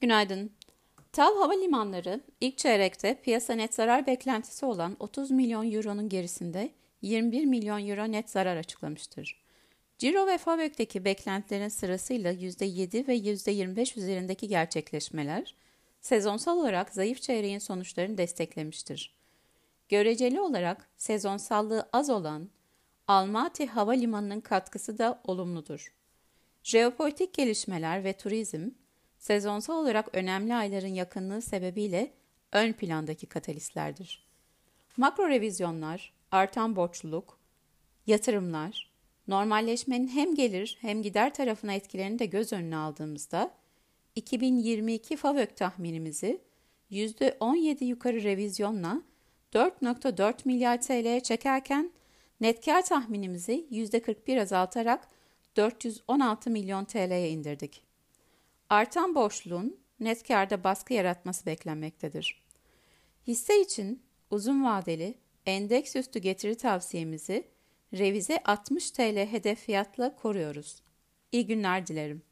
Günaydın. TAV Havalimanları ilk çeyrekte piyasa net zarar beklentisi olan 30 milyon euronun gerisinde 21 milyon euro net zarar açıklamıştır. Ciro ve FAVÖK'teki beklentilerin sırasıyla %7 ve %25 üzerindeki gerçekleşmeler, sezonsal olarak zayıf çeyreğin sonuçlarını desteklemiştir. Göreceli olarak sezonsallığı az olan Almaty Havalimanı'nın katkısı da olumludur. Jeopolitik gelişmeler ve turizm, sezonsal olarak önemli ayların yakınlığı sebebiyle ön plandaki katalistlerdir. Makro revizyonlar, artan borçluluk, yatırımlar, normalleşmenin hem gelir hem gider tarafına etkilerini de göz önüne aldığımızda 2022 FAVÖK tahminimizi %17 yukarı revizyonla 4.4 milyar TL'ye çekerken net kar tahminimizi %41 azaltarak 416 milyon TL'ye indirdik. Artan borçluğun net karda baskı yaratması beklenmektedir. Hisse için uzun vadeli endeks üstü getiri tavsiyemizi revize 60 TL hedef fiyatla koruyoruz. İyi günler dilerim.